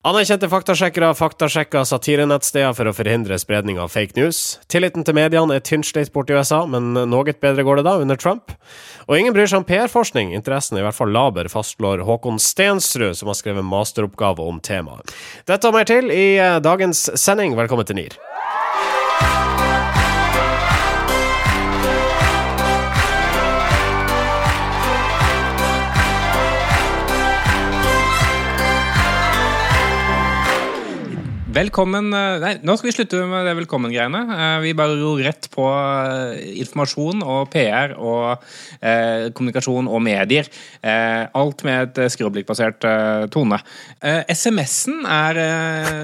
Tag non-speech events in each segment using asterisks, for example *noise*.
Anerkjente faktasjekkere faktasjekker satirenettsteder for å forhindre spredning av fake news. Tilliten til mediene er tynnslitt borti USA, men noe bedre går det da, under Trump. Og ingen bryr seg om PR-forskning, interessen er i hvert fall laber, fastslår Håkon Stensrud, som har skrevet masteroppgave om temaet. Dette og mer til i eh, dagens sending. Velkommen til NIR. Velkommen eh, Nei, nå skal vi slutte med det velkommen-greiene. Eh, vi bare ror rett på eh, informasjon og PR og eh, kommunikasjon og medier. Eh, alt med et skråblikkbasert eh, tone. SMS-en er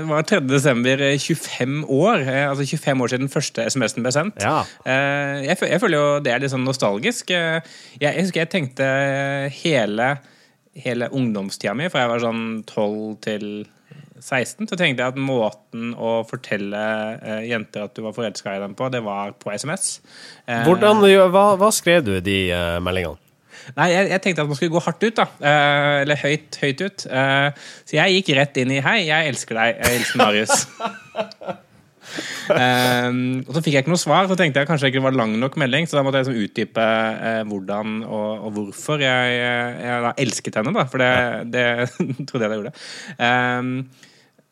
var 3. desember 25 år. altså 25 år siden første SMS-en ble sendt. Ja. Jeg, jeg, føler jo det er litt sånn nostalgisk. Jeg, jeg husker jeg tenkte hele, hele ungdomstida mi, fra jeg var sånn 12 til 16 så tenkte jeg at måten å fortelle eh, jenter at du var forelska i dem på, det var på SMS. Eh, Hvordan, hva, hva, skrev du i de eh, meldingene? Nei, jeg, jeg, tenkte at man skulle gå hardt ut, da. Eh, eller høyt, høyt ut. Eh, så jeg gikk rett inn i 'Hei, jeg elsker deg. Jeg elsker Marius'. *laughs* um, og så fikk jeg ikke noe svar, så tenkte jeg kanskje ikke det var lang nok melding. Så da måtte jeg liksom utdype uh, hvordan og, og, hvorfor jeg, jeg, da elsket henne, da. For det, det *laughs* trodde jeg det gjorde. Um,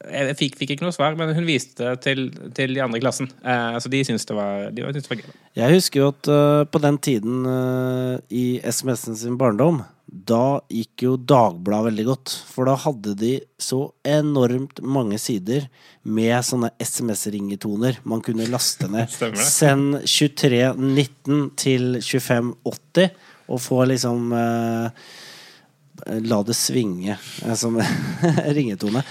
jeg fikk, fikk, ikke noe svar, men hun viste det til, til de andre i klassen. Eh, så de syntes det var, de syntes det var gøy. Jeg husker jo at uh, på den tiden uh, i SMS-en sin barndom, da gikk jo Dagbladet veldig godt. For da hadde de så enormt mange sider med sånne SMS-ringetoner man kunne laste ned. *laughs* Send 2319 til 2580 og få liksom La det svinge som *laughs* ringetone.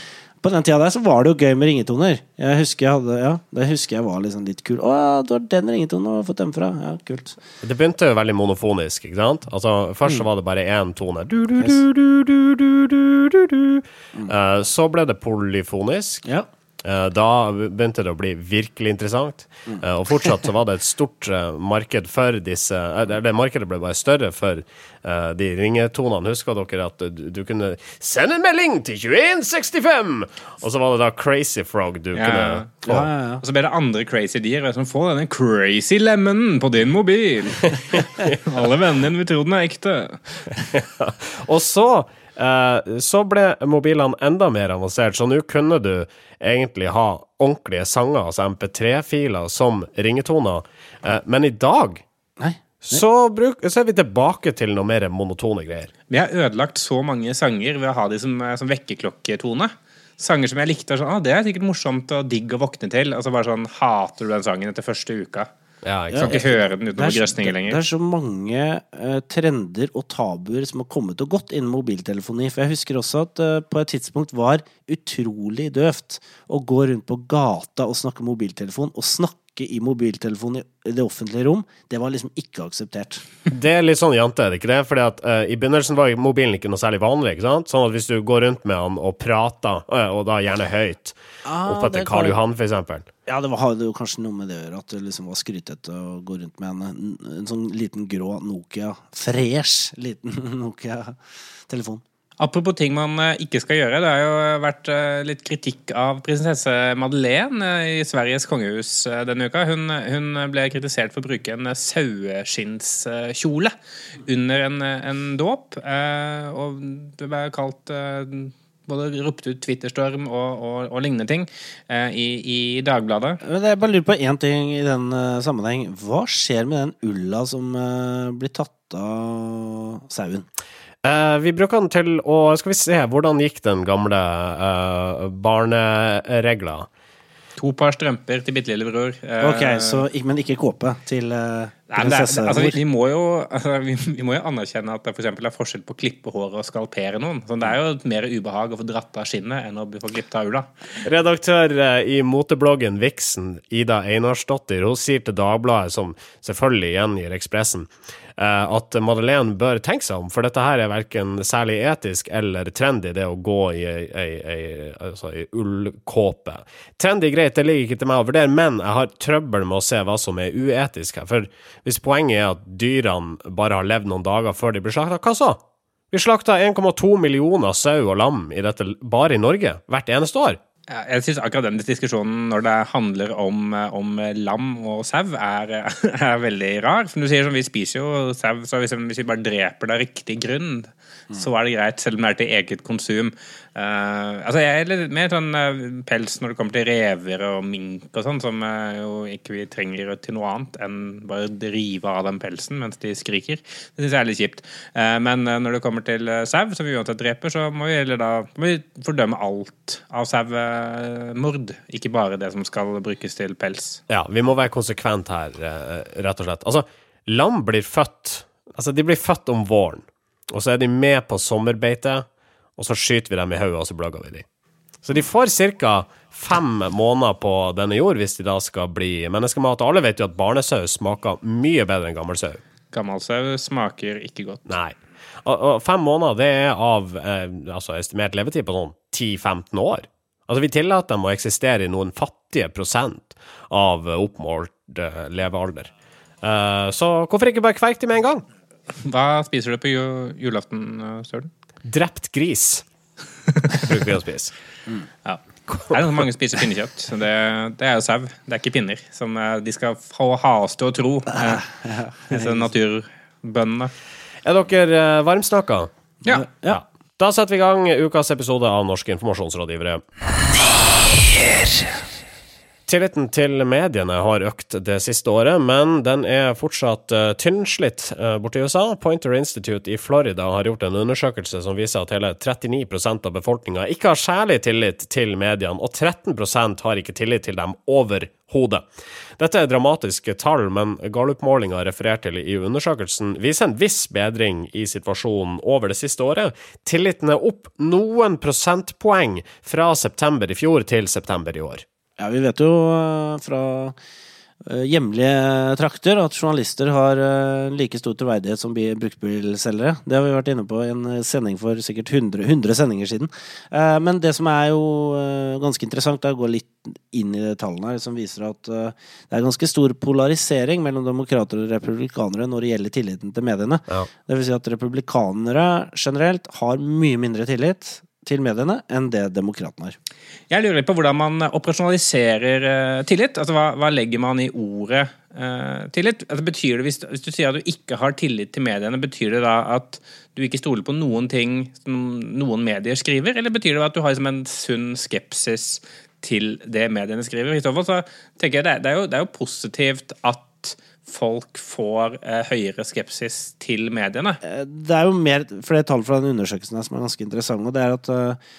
På den tida der så var det jo gøy med ringetoner. Jeg husker jeg hadde, ja, det husker jeg var liksom litt kul. 'Å du har den ringetonen, og har fått den fra?' Ja, kult. Det begynte jo veldig monofonisk, ikke sant? Altså, Først så mm. var det bare én tone. Du, du, du, mm. uh, så ble det polyfonisk. Ja. Eh, da begynte det å bli virkelig interessant. Mm. Eh, og fortsatt så var det et stort eh, marked for disse Det markedet ble bare større for de ringetonene. Husker dere at du kunne sende en melding til 2165! Og så var det da Crazy Frog du ja. kunne få. Ja, ja, og så ble det andre crazy dyr. Som får denne crazy lemonen på din mobil. *laughs* Alle vennene dine vil tro den er ekte. *laughs* og så så ble mobilene enda mer avansert, så nå kunne du egentlig ha ordentlige sanger, altså MP3-filer, som ringetoner. Eh, men i dag Nei. Så, bruk, så, er vi tilbake til noe mer monotone greier. Vi har ødelagt så mange sanger ved å ha de som, eh, som vekkerklokketone. Sanger som jeg likte. Sånn, ah, det er sikkert morsomt og digg å våkne til. Og så bare sånn, hater du den sangen etter første uka. Ja, jeg kan ikke høre den noen grøsninger lenger. Det er så mange uh, trender og tabuer som har kommet og gått innen mobiltelefoni. For jeg husker også at uh, på et tidspunkt var utrolig døvt å gå rundt på gata og snakke mobiltelefon, og snakke i mobiltelefon i det offentlige rom, det var liksom ikke akseptert. *laughs* Det er litt sånn jante, er det ikke det? Fordi at uh, I begynnelsen var mobilen ikke noe særlig vanlig. ikke sant? Sånn at hvis du går rundt med han og prater, og da gjerne høyt, ah, opp etter Karl Johan f.eks. Ja, det hadde jo kanskje noe med det å gjøre, at det liksom var skrytete å gå rundt med en, en, en sånn liten grå Nokia, fresh liten *laughs* Nokia-telefon. Apropos ting man eh, ikke skal gjøre. Det har jo vært eh, litt kritikk av prinsesse Madeleine eh, i Sveriges kongehus denne uka. Hun, hun ble kritisert for å bruke en saueskinnskjole under en, en dåp. Og det ble kalt både ropt ut Twitterstorm og, og, og lignende ting eh, i, i, Dagbladet. Jeg bare lurer på én ting i den uh, sammenheng. Hva skjer med den ulla som blir tatt av sauen? Uh, vi bruker den til å Skal vi se, hvordan gikk den gamle uh, barneregla? To par strømper til bitte lillebror. Uh, ok, så, men ikke kåpe til uh, prinsesse? Altså, vi, vi, må jo, altså, vi, vi, må jo anerkjenne at det for er forskjell på å klippe håret og skalpere noen. Så det er jo mer ubehag å få dratt av skinnet enn å få klippet av ula. Redaktør i motebloggen Vixen, Ida Einarsdottir, hun sier til Dagbladet, som selvfølgelig gjengir Ekspressen Eh, at Madeleine bør tenke seg om, for dette her er verken særlig etisk eller trendy, det å gå i ei, altså ullkåpe. Trendy greit, det ligger ikke til meg å vurdere, men jeg har trøbbel med å se hva som er uetisk her. For hvis poenget er at dyrene bare har levd noen dager før de blir slakta, hva så? Vi slakta 1,2 millioner sau og lam i dette bare i Norge hvert eneste år. Jeg syns akkurat den diskusjonen når det handler om, om lam og sau, er, *laughs* er veldig rar. Som du sier, sånn, vi spiser jo sau, så hvis vi bare dreper det av riktig grunn, så er det greit, selv om det er til eget konsum. Uh, altså Jeg er litt mer sånn uh, pels når det kommer til rever og mink og sånn, som uh, jo ikke vi trenger til noe annet enn bare drive av den pelsen mens de skriker. Det syns jeg er litt kjipt. Men når det kommer til sau, som vi uansett dreper, så må vi heller da må vi fordømme alt av sauemord. Ikke bare det som skal brukes til pels. Ja, vi må være konsekvent her, rett og slett. Altså, lam blir født Altså, de blir født om våren, og så er de med på sommerbeite, og så skyter vi dem i hodet, og så blogger vi dem. Så de får ca. fem måneder på denne jord hvis de da skal bli menneskemat. Og alle vet jo at barnesau smaker mye bedre enn gammel sau. Gammel sau smaker ikke godt. Nei. Og, og fem måneder, det er av eh, altså estimert levetid på sånn 10-15 år. Altså, vi tillater dem å eksistere i noen fattige prosent av oppmålt eh, levealder. Eh, så hvorfor ikke bare kverke dem med en gang? Hva spiser du på julaften, eh, Søren? Drept gris *laughs* bruker vi å spise. Ja. Det er mange som spiser pinnekjøtt. Det, det er jo sau, det er ikke pinner. Som eh, de skal få ha oss til å tro, eh, disse naturbøndene. Er dere uh, varmsnakka? Ja. Ja. Da setter vi i gang ukas episode av Norske informasjonsrådgivere. Tilliten til mediene har økt det siste året, men den er fortsatt uh, tynnslitt borti borte i USA. Pointer Institute i Florida har gjort en undersøkelse som viser at hele 39% av befolkninga ikke har særlig tillit til mediene, og 13% har ikke tillit til dem overhodet. Dette er dramatiske tall, men Gallup-målinga referert til i undersøkelsen viser en viss bedring i situasjonen over det siste året. Tilliten er opp noen prosentpoeng fra september i fjor til september i år. Ja, vi vet jo eh, fra eh, hjemlige trakter at journalister har eh, like stor troverdighet som bi- bruktbilselgere. Det har vi vært inne på i en sending for sikkert 100, 100 sendinger siden. Men det som er jo ganske interessant, er å gå litt inn i tallene her, som viser at det er ganske stor polarisering mellom demokrater og republikanere når det gjelder tilliten til mediene. Ja. Det vil si at republikanere generelt har mye mindre tillit til mediene enn det demokratene har. Jeg lurer litt på hvordan man operasjonaliserer uh, tillit. Altså, hva, hva legger man i ordet uh, tillit? Altså, betyr det, hvis, hvis du sier at du ikke har tillit til mediene, betyr det da at du ikke stoler på noen ting som noen medier skriver, eller betyr det at du har liksom, en sunn skepsis til det mediene skriver? I så fall så tenker jeg det, det, er jo, det er jo positivt at folk får eh, høyere skepsis til mediene. Eh, Det er jo mer flere tall fra den undersøkelsen her som er ganske interessante, og det er at eh,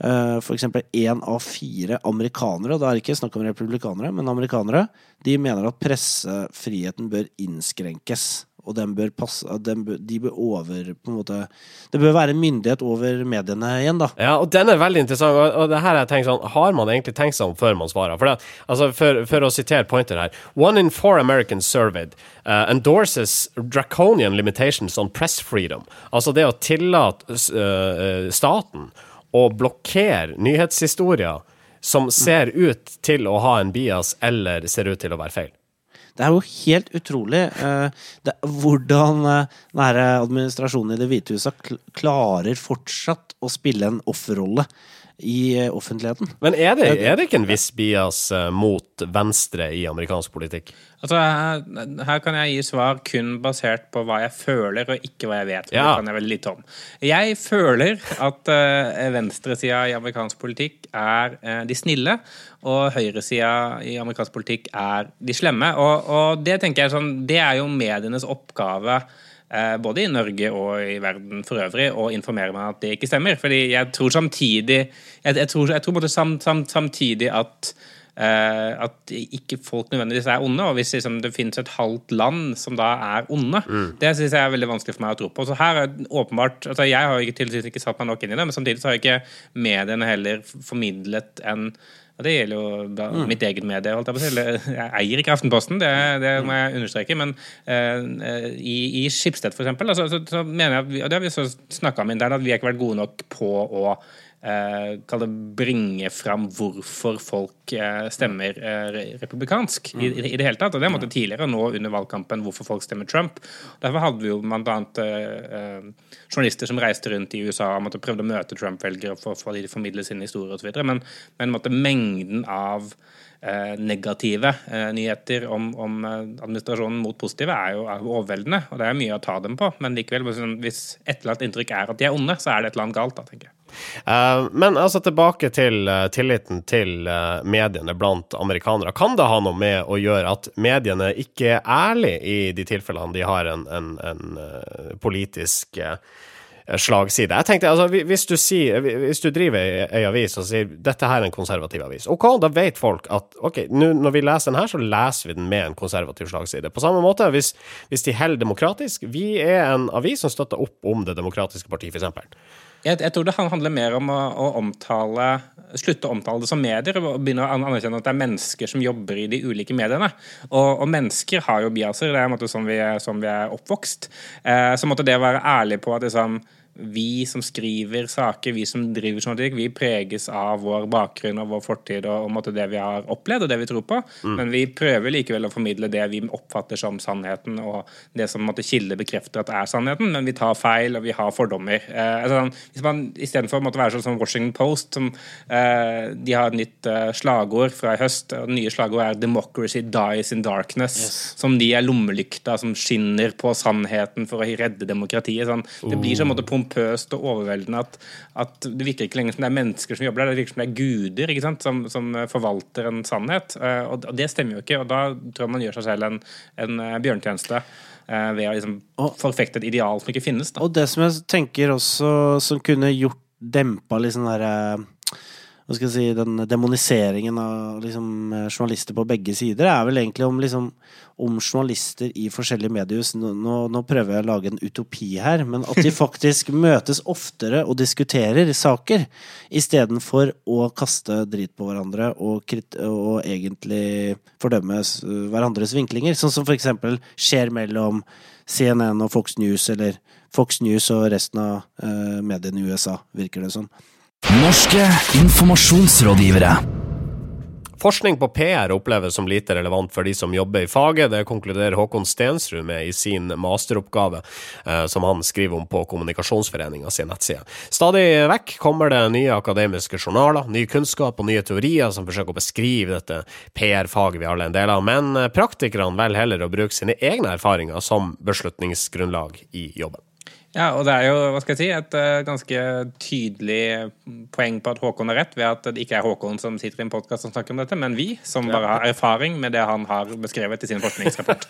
f.eks. for eksempel én av fire amerikanere, og da er det ikke snakk om republikanere, men amerikanere, de mener at pressefriheten bør innskrenkes. Og den bør passe den bør, De bør over på en måte Det bør være myndighet over mediene igjen, da. Ja, og den er veldig interessant. Og, og det her jeg tenker sånn, har man egentlig tenkt seg om før man svarer? For, det, altså, for, for å sitere pointer her One in four Americans surveyed uh, endorses draconian limitations on press freedom. Altså det å tillate uh, staten å blokkere nyhetshistorier som ser ut til å ha en bias eller ser ut til å være feil. Det er jo helt utrolig eh, det, hvordan eh, administrasjonen i Det hvite huset klarer fortsatt å spille en offerrolle i eh, offentligheten. Men er det, er det ikke en viss bias uh, mot venstre i amerikansk politikk? Altså, her, her kan jeg gi svar kun basert på hva jeg føler, og ikke hva jeg vet. Ja. Det kan jeg veldig lite om. Jeg føler at uh, venstresida i amerikansk politikk er uh, de snille, og høyresida i amerikansk politikk er de slemme. Og, og det tenker jeg sånn, det er jo medienes oppgave. Eh, Både i Norge og i verden for øvrig, å informere meg at det ikke stemmer. Fordi jeg tror samtidig Jeg, jeg tror, jeg tror sam, sam, samtidig at at ikke folk nødvendigvis er onde. Og hvis liksom, det finnes et halvt land som da er onde, det syns jeg er veldig vanskelig for meg å tro på. Så her er det åpenbart altså Jeg har ikke, tydeligvis ikke satt meg nok inn i det, men samtidig så har ikke mediene heller formidlet en og Det gjelder jo da, mitt eget medie. Holdt jeg, på jeg eier ikke Aftenposten, det, det må jeg understreke. Men uh, i, i Skipsted, for eksempel, altså, så, så mener jeg og det har vi så snakka om internt, at vi har ikke vært gode nok på å eh, bringe fram hvorfor folk eh, stemmer eh, republikansk i, i, det hele tatt. Og det måtte tidligere nå under valgkampen hvorfor folk stemmer Trump. Derfor hadde vi jo bl.a. eh, eh, journalister som reiste rundt i USA og måtte prøvde å møte Trump-velgere for, for å formidle sine historier osv. Men, men måtte mengden av Eh, negative eh, nyheter om, om, eh, administrasjonen mot positive er jo, er overveldende, og det er mye å ta dem på. Men likevel, hvis et eller annet inntrykk er at de er onde, så er det et eller annet galt, da, tenker jeg. Uh, men altså tilbake til uh, tilliten til uh, mediene blant amerikanere. Kan det ha noe med å gjøre at mediene ikke er ærlige i de tilfellene de har en, en, en politisk slagside. Jeg tenkte, altså, hvis du, sier, hvis du driver ei avis og sier dette her er en konservativ avis, ok, da vet folk at ok, nu, når vi leser den her, så leser vi den med en konservativ slagside. På samme måte, hvis, hvis de holder demokratisk Vi er en avis som støtter opp om Det demokratiske partiet, f.eks. Jeg, jeg, tror det handler mer om å, å, omtale slutte å omtale det som medier og begynne å anerkjenne at det er mennesker som jobber i de ulike mediene. Og, og mennesker har jo biaser, det er en måte sånn vi, sånn vi er oppvokst. Eh, så måtte det være ærlig på at liksom, vi som skriver saker, vi som driver journalistikk, vi preges av vår bakgrunn og vår fortid og, og det vi har opplevd og det vi tror på. Mm. Men vi prøver likevel å formidle det vi oppfatter som sannheten, og det som måtte kilde bekrefter at er sannheten. Men vi tar feil, og vi har fordommer. Eh, altså, hvis man Istedenfor å være sånn som Washington Post, som eh, de har et nytt eh, slagord fra i høst. og Det nye slagordet er 'Democracy dies in darkness'. Yes. Som de er lommelykta som skinner på sannheten for å redde demokratiet. Sånn. Det blir sånn måte pompøst og overveldende at, at, det virker ikke lenger som det er mennesker som jobber der, det virker som det er guder ikke sant? Som, som forvalter en sannhet. Eh, og, det stemmer jo ikke. og Da tror jeg man gjør seg selv en, en bjørnetjeneste eh, ved å liksom forfekte et ideal som ikke finnes. Da. Og det som jeg tenker også som kunne gjort dempa litt sånn derre hva skal jeg si, den demoniseringen av liksom, journalister på begge sider, er vel egentlig om, liksom, om journalister i forskjellige mediehus nå, nå, prøver jeg å lage en utopi her, men at de *laughs* faktisk møtes oftere og diskuterer saker, istedenfor å kaste drit på hverandre og, og egentlig fordømme hverandres vinklinger, sånn som for eksempel skjer mellom CNN og Fox News, eller Fox News og resten av uh, mediene i USA, virker det som. Norske informasjonsrådgivere. Forskning på PR oppleves som lite relevant for de som jobber i faget. Det konkluderer Håkon Stensrud med i sin masteroppgave, eh, som han skriver om på Kommunikasjonsforeninga nettside. Stadig vekk kommer det nye akademiske journaler, ny kunnskap og nye teorier som forsøker å beskrive dette PR-faget vi alle er en del av, men praktikerne velger heller å bruke sine egne erfaringer som beslutningsgrunnlag i jobben. Ja, og det er jo hva skal jeg si, et uh, ganske tydelig poeng på at Håkon har rett, ved at det ikke er Håkon som sitter i en podkast som snakker om dette, men vi, som ja. bare har erfaring med det han har beskrevet i sin forskningsrapport.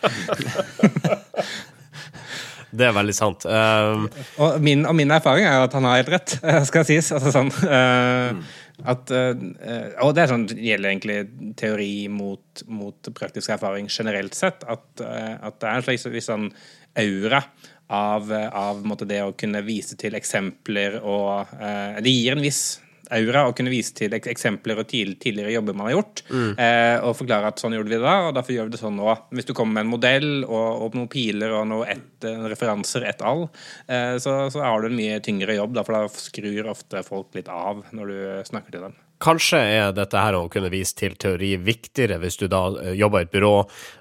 *laughs* det er veldig sant. Um... Og, min, og, min, erfaring er at han har helt rett, eh, skal sies. Altså sånn uh, mm. at, uh, Og det, sånn, gjelder egentlig teori mot, mot, praktisk erfaring generelt sett. At, at det er en slags sånn aura av, av det å kunne vise til eksempler og eh, Det gir en viss aura å kunne vise til eksempler og tidligere jobber man har gjort, mm. eh, og forklare at sånn gjorde vi det da, og derfor gjør vi det sånn nå. Hvis du kommer med en modell og, og noen piler og noen et, referanser, et all, eh, så, så, har du en mye tyngre jobb, da, for da skrur ofte folk litt av når du snakker til dem. Kanskje er dette her å kunne vise til teori viktigere hvis du da eh, jobber i et byrå,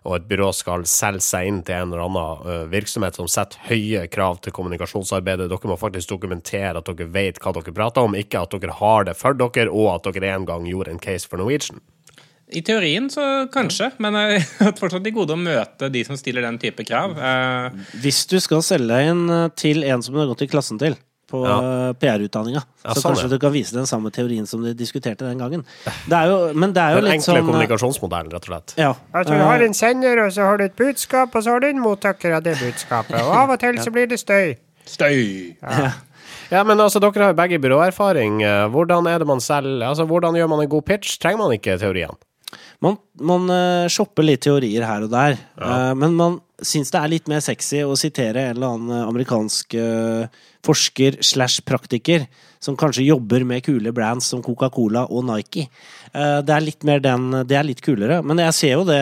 og et byrå skal selge seg inn til en eller annen eh, virksomhet som setter høye krav til kommunikasjonsarbeidet. Dere må faktisk dokumentere at dere vet hva dere prater om, ikke at dere har det for dere, og at dere en gang gjorde en case for Norwegian. I teorien så kanskje, men *laughs* jeg har fortsatt i gode å møte de som stiller den type krav. Hvis du skal selge deg inn eh, til en som du har gått i klassen til, på ja. PR-utdanninga. Ja, så sånn, kanskje det. du kan vise den samme teorien som de diskuterte den gangen. Det er jo, men det er jo den litt sånn Den enkle kommunikasjonsmodellen, rett og slett. Ja. Altså, du har en sender, og så har du et budskap, og så har du en mottaker av det *laughs* budskapet. Og av og til så blir det støy. Støy! Ja. Ja, men altså, Dere har jo begge byråerfaring. Hvordan er det man selv, altså, hvordan gjør man en god pitch? Trenger man ikke teorien? Man, man uh, shopper litt teorier her og der, ja. uh, men man syns det er litt mer sexy å sitere en eller annen amerikansk uh, forsker slash praktiker som kanskje jobber med kule brands som Coca-Cola og Nike. Eh, det er litt mer den Det er litt kulere. Men jeg ser jo det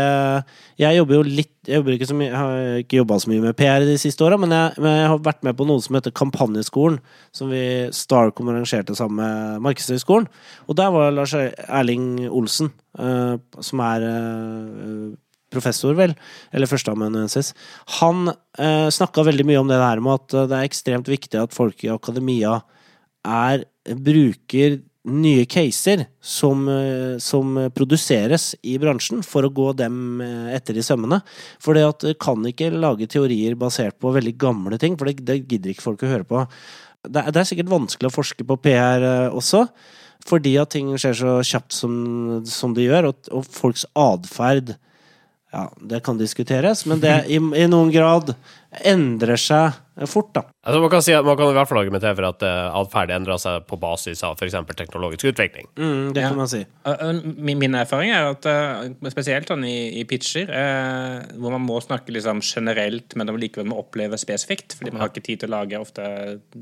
Jeg jobber jo litt Jeg ikke så mye har ikke jobba så mye med PR de siste åra, men, men jeg har vært med på noe som heter Kampanjeskolen, som vi Starcom arrangerte sammen med Markedshøgskolen. Og der var Lars Erling Olsen, eh, som er eh, professor, vel, eller førsteamanuensis, han eh, snakka veldig mye om det der med at eh, det er ekstremt viktig at folk i akademia er, bruker nye caser som, eh, som produseres i bransjen, for å gå dem eh, etter i sømmene. For det at kan ikke lage teorier basert på veldig gamle ting, for det, det gidder ikke folk å høre på. Det, det er sikkert vanskelig å forske på PR også, fordi at ting skjer så kjapt som, som de gjør, og, og folks atferd ja, det kan diskuteres, men det i, i noen grad endrer seg fort, da. Altså, man kan si at man kan i hvert fall argumentere for at uh, atferd endrer seg på basis av f.eks. teknologisk utvikling. Mm, det Ja. kan man si. Uh, uh, Min, min erfaring er at uh, spesielt sånn i, i pitcher, uh, hvor man må snakke liksom generelt, men man likevel må oppleve spesifikt, fordi man har ikke tid til å lage ofte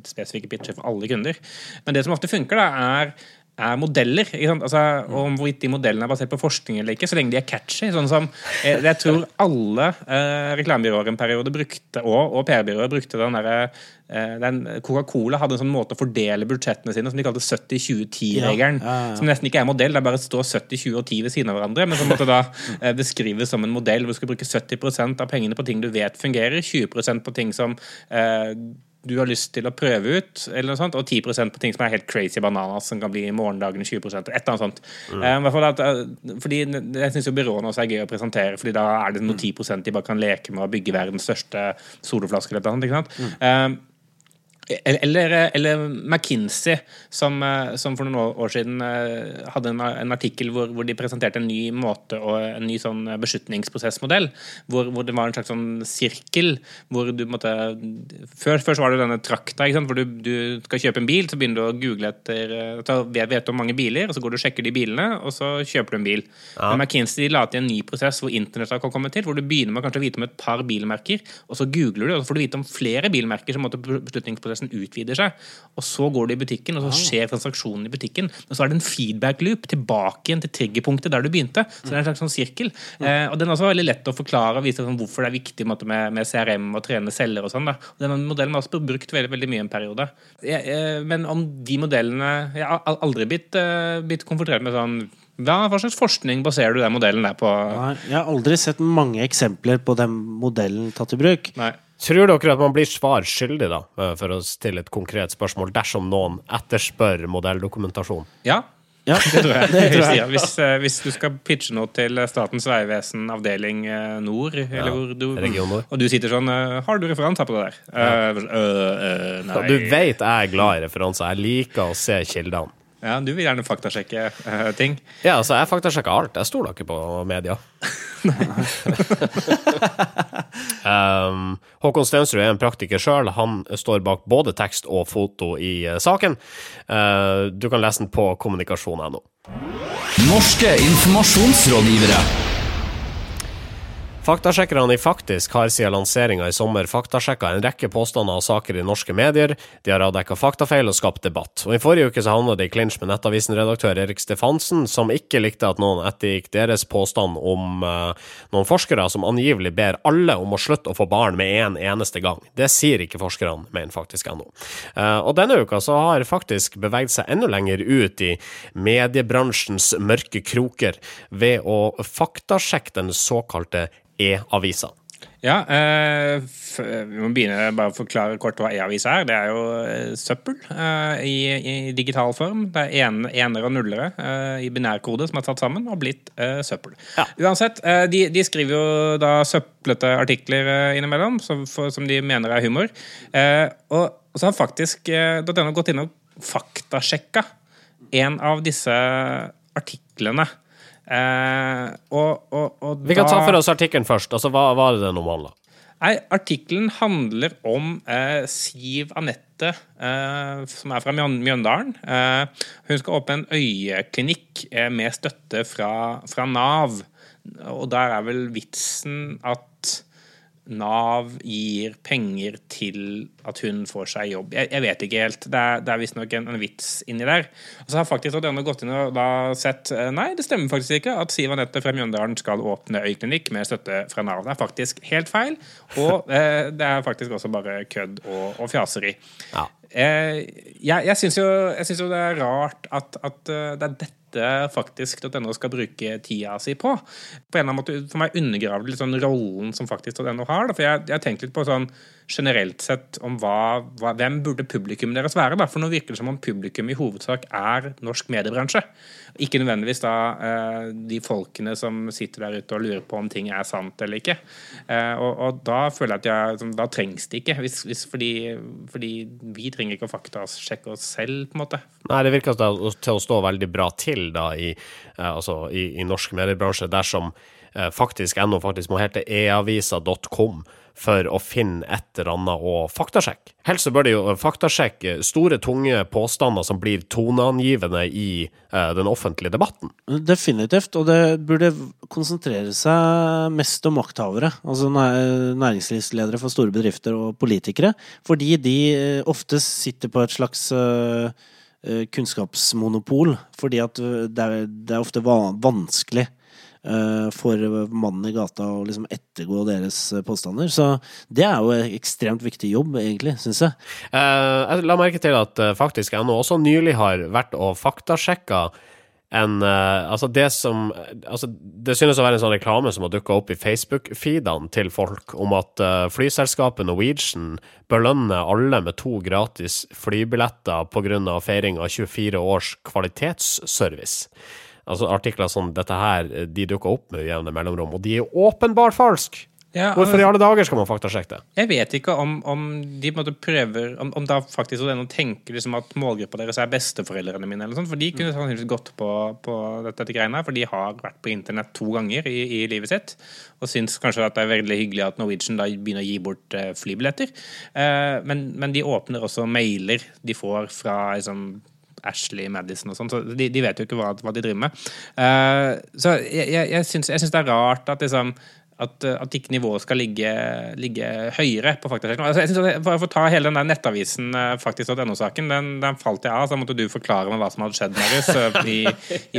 spesifikke pitcher for alle kunder. Men det som ofte funker, da, er er modeller. Altså, og om hvorvidt de modellene er basert på forskning eller ikke, så lenge de er catchy. Sånn som jeg, Jeg tror alle eh, reklamebyråer en periode brukte, og, og PR-byråer brukte den derre eh, den Coca-Cola hadde en sånn måte å fordele budsjettene sine som de kalte 70-20-10-regelen. Ja, ja, ja. Som nesten ikke er modell, det er bare står 70, 20 og 10 ved siden av hverandre. Men som måtte da eh, beskrives som en modell hvor du skal bruke 70 av pengene på ting du vet fungerer, 20% på ting som eh, du har lyst til å prøve ut, eller noe sånt, og 10% på ting som er helt crazy bananas, som kan bli morgendagen 20 et eller annet sånt. Mm. i fall at, eh, fordi Jeg syns byråene også er gøy å presentere, fordi da er det noe 10% de bare kan leke med å bygge verdens største soloflaske eller noe sånt. Ikke sant? Eh, eller, eller McKinsey, som, eh, som for noen år- siden eh, hadde en, en artikkel hvor, hvor de presenterte en ny måte og en ny sånn beslutningsprosessmodell. Hvor, hvor det var en slags sånn sirkel hvor du måtte Før, så var det denne trakta, hvor du, du skal kjøpe en bil, så begynner du å google etter eh, ta, vet vet om mange biler, og så går du og sjekker de bilene, og så kjøper du en bil. Men McKinsey la til en ny prosess hvor internett har kommet til, hvor du begynner med kanskje å vite om et par bilmerker, og så googler du, og så får du vite om flere bilmerker, som måtte beslutningsprosessen utvider seg. Og så går du i butikken, og så skjer transaksjonen i butikken. Og så er det en feedback loop tilbake igjen til triggerpunktet der du begynte. Så det er en slags sånn sirkel. Eh, og den er også veldig lett å forklare og vise sånn, hvorfor det er viktig måte, med, med CRM og trene celler og sånn. denne modellen har også brukt veldig, veldig mye en periode. Jeg, eh, men om de modellene Jeg har aldri blitt, eh, blitt konfrontert med sånn hva slags forskning baserer du den modellen der på? Nei, Jeg har aldri sett mange eksempler på den modellen tatt i bruk. Nei. Tror dere at man blir svar skyldig, da, eh, for å stille et konkret spørsmål, dersom noen etterspør modelldokumentasjon? Ja, Ja, *laughs* det tror jeg. Det tror jeg. Hvis, eh, hvis du skal pitche noe til Statens vegvesen avdeling eh, Nord, eller hvor du, Region Nord. og du sitter sånn Har du referanser på det der? Ja. Uh, uh, nei. Du vet jeg er glad i referanser. Jeg liker å se kildene. Ja, du vil gjerne faktasjekke uh, ting. Ja, altså, jeg faktasjekker alt. Jeg stoler ikke på media. *laughs* *laughs* um, Håkon Stensrud er en praktiker sjøl. Han står bak både tekst og foto i uh, saken. Uh, du kan lese den på kommunikasjon.no. Norske informasjonsrådgivere. Faktasjekkerne i Faktisk har siden lanseringa i sommer faktasjekka en rekke påstander og saker i norske medier. De har avdekka faktafeil og skapt debatt. Og I forrige uke så havna de i klinsj med Nettavisen-redaktør Erik Stefansen, som ikke likte at noen ettergikk deres påstand om uh, noen forskere som angivelig ber alle om å slutte å få barn med en eneste gang. Det sier ikke forskerne, mener faktisk NO. Uh, og denne uka så har Faktisk beveget seg enda lenger ut i mediebransjens mørke kroker ved å faktasjekke den såkalte E-avisa. Ja, eh, vi må begynne bare å forklare kort hva e-avisa er. Det er jo eh, søppel eh, i, i digital form. Det er en, enere og nullere eh, i binærkode som er tatt sammen og blitt eh, søppel. Ja. Uansett, eh, de, de skriver jo da søplete artikler innimellom, som, for, som de mener er humor. Eh, og, og så har faktisk .no gått inn og faktasjekka en av disse artiklene. Eh, og, og, og Vi kan da- ta for oss artikkelen først. Altså, hva er det den omhandler? Nei, Artikkelen handler om eh, Siv Anette, eh, som er fra Mjøndalen. Eh, hun skal åpne en øyeklinikk eh, med støtte fra, fra Nav. Og der er vel vitsen at Nav gir penger til at hun får seg jobb. Jeg, jeg vet ikke helt. Det er, det er visstnok en, en vits inni der. Og så har faktisk denne gått inn og da sett eh, Nei, det stemmer faktisk ikke at Siv Anette fra Mjøndalen skal åpne øyklinikk med støtte fra Nav. Det er faktisk helt feil. Og eh, det er faktisk også bare kødd og, og fjaseri. Ja. Eh, jeg jeg syns jo, jo det er rart at, at eh, det er dette faktisk .no skal bruke tida si på. På en eller annen måte For meg undergraver det litt sånn rollen som faktisk .no har. Da. For jeg har tenkt litt på sånn generelt sett om hva, hva, hvem burde publikum deres være. Da? For nå virker det som om publikum i hovedsak er norsk mediebransje. Ikke nødvendigvis da eh, de folkene som sitter der ute og lurer på om ting er sant eller ikke. Eh, og, og da føler jeg at jeg, liksom, da trengs det ikke. Hvis, hvis, fordi, fordi vi trenger ikke å faktasjekke oss selv, på en måte. Nei, det virker til å stå veldig bra til da i, eh, altså, i, i norsk mediebransje, dersom eh, faktisk NO faktisk må hete eavisa.com for å finne et eller annet å faktasjekke. Helst så bør de jo faktasjekke store, tunge påstander som blir toneangivende i eh, den offentlige debatten. Definitivt, og det burde konsentrere seg mest om makthavere. Altså næringslivsledere for store bedrifter og politikere. Fordi de eh, ofte sitter på et slags eh, eh, kunnskapsmonopol. Fordi at eh, det er, det er ofte vanskelig eh, for mannen i gata å liksom ettergå deres eh, påstander. Så det er jo en ekstremt viktig jobb, egentlig, syns jeg. Eh, jeg la merke til at faktisk faktisk nå også nylig har vært og faktasjekka en uh, Altså, det som altså, Det synes å være en sånn reklame som har dukka opp i Facebook-feedene til folk, om at uh, flyselskapet Norwegian belønner alle med to gratis flybilletter pga. feiring av 24 års kvalitetsservice. Altså Artikler som dette her, eh, de dukker opp med jevne mellomrom, og de er åpenbart falske! Ja, Hvorfor i alle dager skal man faktasjekke det? Jeg vet ikke om, om de prøver Om, om da faktisk noen tenker liksom at målgruppa deres er besteforeldrene mine, eller sånt, for de kunne sannsynligvis gått på, på dette, dette greiene her, for de har vært på internett to ganger i, i livet sitt, og syns kanskje at det er veldig hyggelig at Norwegian da begynner å gi bort eh, flybilletter. Eh, men, men de åpner også mailer de får fra liksom Ashley Madison og sånn, så de, de vet jo ikke hva, hva de driver med. Uh, så jeg, jeg, jeg syns det er rart at liksom at, at ikke nivået skal ligge, ligge høyere på faktasjekken. Altså, jeg synes for å ta hele den der nettavisen eh, faktisk.no-saken, den, den falt jeg av. Så da måtte du forklare meg hva som hadde skjedd, Marius, eh, *laughs* i,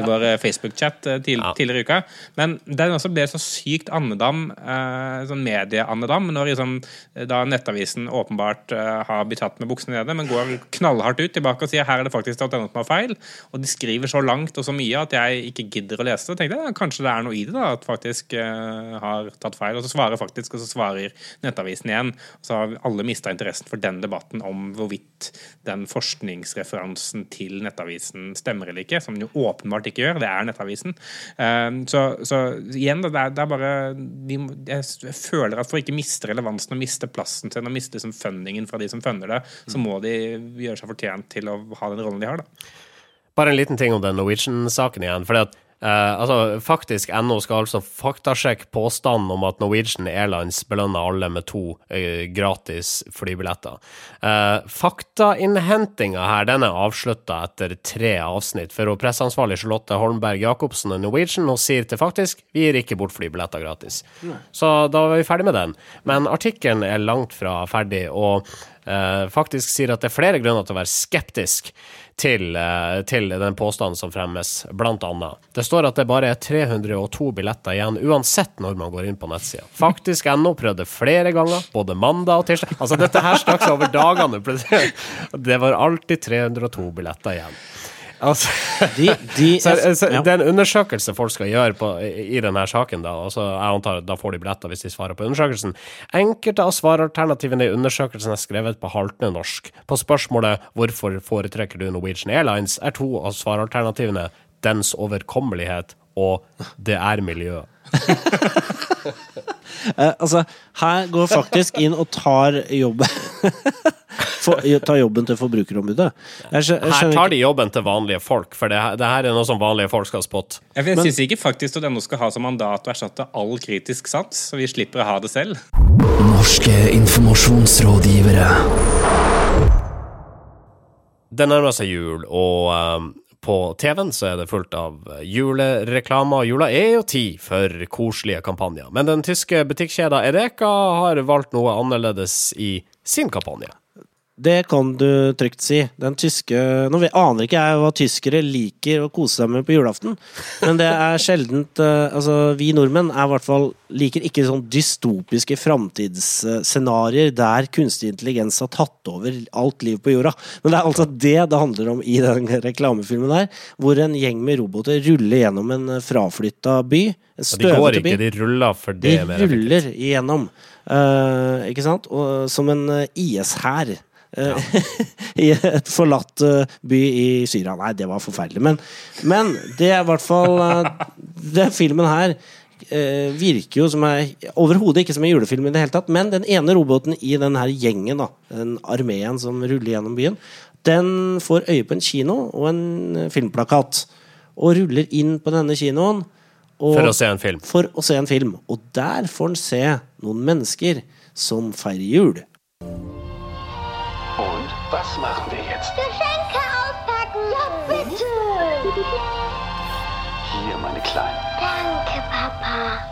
i vår eh, Facebook-chat eh, til, Ja. tidligere i uka. Men den også ble så sykt andedam, eh, sånn medieandedam, når liksom, eh, da nettavisen åpenbart eh, har blitt tatt med buksene nede, men går knallhardt ut tilbake og sier her er det faktisk .no som har feil. Og de skriver så langt og så mye at jeg ikke gidder å lese det. Tenkte jeg, ja, kanskje det er noe i det, da, at faktisk eh, tatt feil. Og så svarer faktisk, og så svarer Nettavisen igjen. Og så har alle mista interessen for den debatten om hvorvidt den forskningsreferansen til Nettavisen stemmer eller ikke, som den jo åpenbart ikke gjør. Det er Nettavisen. Eh, så, så igjen, det er, det er bare de, Jeg føler at for å ikke miste relevansen og miste plassen sin og miste liksom fundingen fra de som funder det, så må de gjøre seg fortjent til å ha den rollen de har. da. Bare en liten ting om den Norwegian-saken igjen. for det at eh, altså, faktisk NO skal altså faktasjekke påstanden om at Norwegian Airlines belønner alle med to uh, gratis flybilletter. Uh, Faktainnhentinga her den er avslutta etter tre avsnitt, for hun presseansvarlig Charlotte Holmberg Jacobsen i Norwegian og sier til faktisk vi gir ikke bort flybilletter gratis. Så da var vi ferdig med den. Men artikkelen er langt fra ferdig, og uh, faktisk sier at det er flere grunner til å være skeptisk til, eh, til den påstanden som fremmes, blant annet. Det står at det bare er 302 billetter igjen, uansett når man går inn på nettsida. Faktisk NO prøvde flere ganger, både mandag og tirsdag. Altså, dette her straks over dagene. Det var alltid 302 billetter igjen. Altså, De, de, *laughs* så, så, ja. Det er en undersøkelse folk skal gjøre på, i, denne saken. Da altså, jeg antar Da får de billetter hvis de svarer på undersøkelsen. Enkelte av svaralternativene i undersøkelsen er skrevet på haltende norsk. På spørsmålet 'Hvorfor foretrekker du Norwegian Airlines?' er to av svaralternativene 'dens overkommelighet' og 'det er miljø'. *laughs* Eh, altså, her går faktisk inn og tar jobben *laughs* For, tar jobben til Forbrukerombudet. Jeg skjø- jeg Her tar de jobben til vanlige folk, for det, her- det her er noe som vanlige folk skal spotte. Jeg, jeg syns ikke faktisk at NO skal ha som mandat å erstatte all kritisk sans, så vi slipper å ha det selv. Norske informasjonsrådgivere. Det nærmer seg jul, og um, på TV-en så er det fullt av julereklamer. Jula er jo tid for koselige kampanjer. Men den tyske butikkjeda Edeka har valgt noe annerledes i sin kampanje. Det kan du trygt si. Den tyske Nå aner ikke jeg hva tyskere liker å kose seg med på julaften, men det er sjeldent eh, Altså, vi nordmenn er i hvert fall liker ikke sånn dystopiske framtidsscenarioer der kunstig intelligens har tatt over alt liv på jorda. Men det er altså det det handler om i den reklamefilmen der, hvor en gjeng med roboter ruller gjennom en eh, fraflytta by. En Og de går støvete by. ikke, de ruller for det De ruller igjennom, uh, ikke sant? Og, som en IS-hær. Eh, *laughs* I et forlatt eh, by i Syria. Nei, det var forferdelig. Men, men det er i hvert fall uh, Den filmen her eh, virker jo som er overhodet ikke som en julefilm i det hele tatt. Men den ene roboten i den her gjengen, da, den armeen som ruller gjennom byen, den får øye på en kino og en eh, filmplakat. Og ruller inn på denne kinoen. For å se en film. for å se en film. Og der får han se noen mennesker som feirer jul. Was machen wir jetzt? Geschenke auspacken. Ja, bitte. Hier, meine Kleinen. Danke, Papa.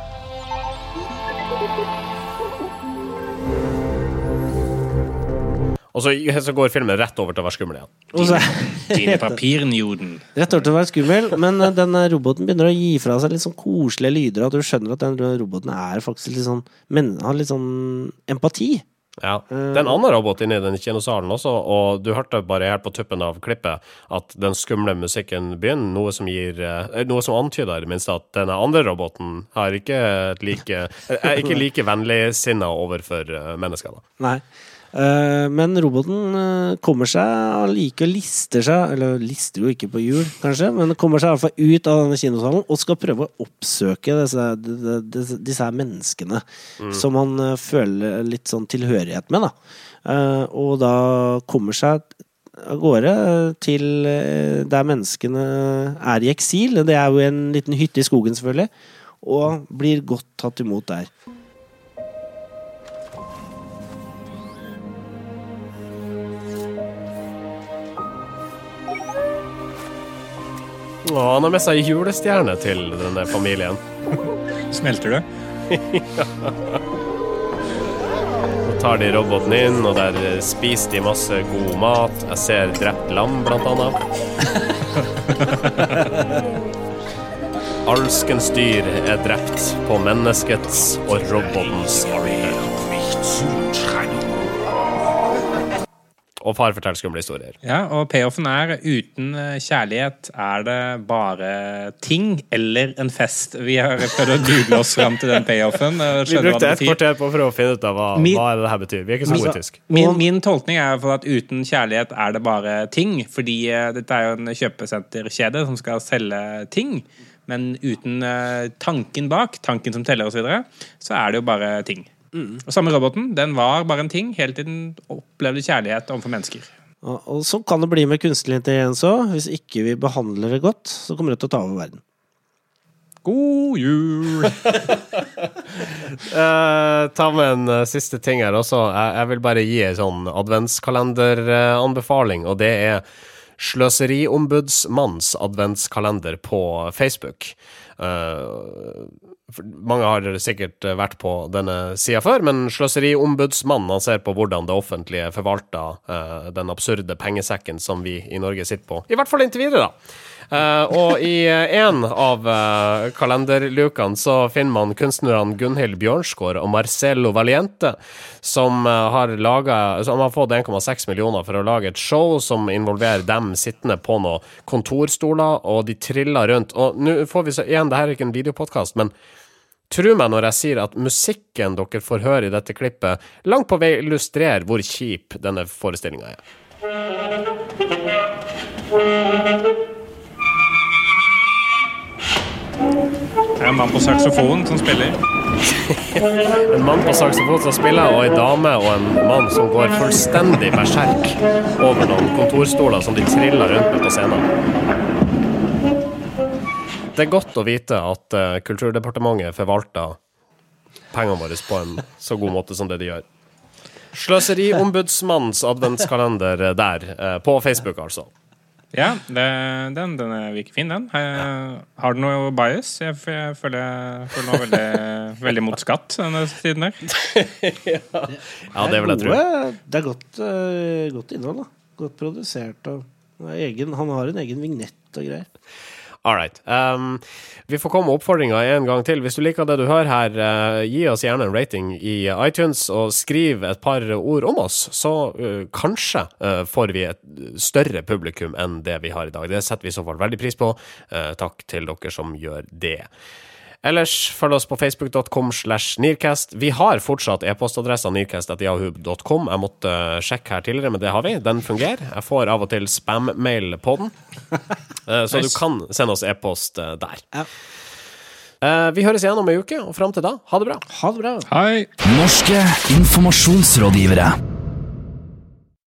Og så, så går filmen rett over til å være skummel igjen. Og så Dine papirnjoden. *laughs* Rett over til å være skummel, men eh, den eh, roboten begynner å gi fra seg litt sånn koselige lyder, og du skjønner at den roboten er faktisk litt sånn Men har litt sånn empati. Ja. Det er en annen robot inni den kinosalen også, og du hørte bare helt på tuppen av klippet at den skumle musikken begynner, noe som gir eh, Noe som antyder i det minste at denne andre roboten har ikke et like er ikke like vennligsinna overfor eh, mennesker, da. Nei. Eh, men roboten eh, kommer seg allike og lister seg Eller lister jo ikke på hjul, kanskje, men kommer seg i hvert fall ut av denne kinosalen og skal prøve å oppsøke disse, disse her menneskene som han eh, føler litt sånn tilhørighet med, da. Og da kommer seg av gårde til der menneskene er i eksil. Det er jo en liten hytte i skogen, selvfølgelig. Og blir godt tatt imot der. Og han har med seg julestjerne til denne familien. *laughs* Smelter du? *laughs* ja. Så tar de roboten inn, og der spiser de masse god mat. Jeg ser drept lam, blant annet. *laughs* Alskens dyr er drept på menneskets og robotens alter. Og far forteller skumle historier. Ja, og payoffen er uten eh, kjærlighet er det bare ting eller en fest. Vi har prøvd å google oss fram til den payoffen. Vi brukte et kvarter på å prøve å finne ut av hva, Min- hva er det her betyr. Vi er ikke så gode i tysk. Min, min tolkning er for at uten kjærlighet er det bare ting. Fordi eh, dette er jo en kjøpesenterkjede som skal selge ting. Men uten eh, tanken bak, tanken som teller osv., så, videre, så er det jo bare ting. Og samme roboten, den var bare en ting helt til den opplevde kjærlighet overfor mennesker. Og, og så kan det bli med kunstig intelligens òg. Hvis ikke vi behandler det godt, så kommer det til å ta over verden. God jul! uh, ta med en uh, siste ting her også. Jeg, jeg vil bare gi en sånn adventskalenderanbefaling, og det er Sløseriombudsmanns adventskalender på Facebook. Eh, for mange har sikkert vært på denne sida før, men Sløseriombudsmannen ser på hvordan det offentlige forvalter eh, den absurde pengesekken som vi i Norge sitter på. I hvert fall inntil videre, da. Eh, og i én en av uh, kalenderlukene så finner man kunstnerne Gunhild Bjørnsgaard og Marcello Valiente, som uh, har laget, som har fått 1,6 millioner for å lage et show som involverer dem sittende på noen kontorstoler, og de triller rundt. Og nå får vi så igjen, det her er ikke en videopodkast, men Tro meg når jeg sier at musikken dere får høre i dette klippet, langt på vei illustrerer hvor kjip denne forestillinga er. Det er en mann på saksofon som spiller. En mann på saksofon som spiller, og ei dame og en mann som går fullstendig berserk over noen kontorstoler som de triller rundt med på scenen. Det er godt å vite at eh, Kulturdepartementet forvalter pengene våre på en så god måte som det de gjør. Sløseriombudsmannens adventskalender der, eh, på Facebook, altså. Ja, det, den, den er virker fin, den. Ja. Har du noe bias? Jeg, jeg føler jeg føler meg veldig, *laughs* veldig mot skatt denne tiden her. *laughs* Ja, det vil jeg tro. Det er godt, eh, godt innhold, da. Godt produsert. Og egen, han har en egen vignett og greier. All right. Um, vi får komme med oppfordringa en gang til. Hvis du liker det du hører her, uh, gi oss gjerne en rating i iTunes, og skriv et par ord om oss, så uh, kanskje uh, får vi et større publikum enn det vi har i dag. Det setter vi i så fall veldig pris på. Takk til dere som gjør det. Ellers følg oss på facebook.com slash Nearcast. Vi har fortsatt e-postadressa nearcast.yahoo.com. Jeg måtte sjekke her tidligere, men det har vi. Den fungerer. Jeg får av og til spam-mail på den. *laughs* Eh, Så du kan sende oss e-post eh, der. Ja. Eh, Vi høres igjen om ei uke, og fram til da, ha det bra. Ha det bra. Hei! Norske informasjonsrådgivere.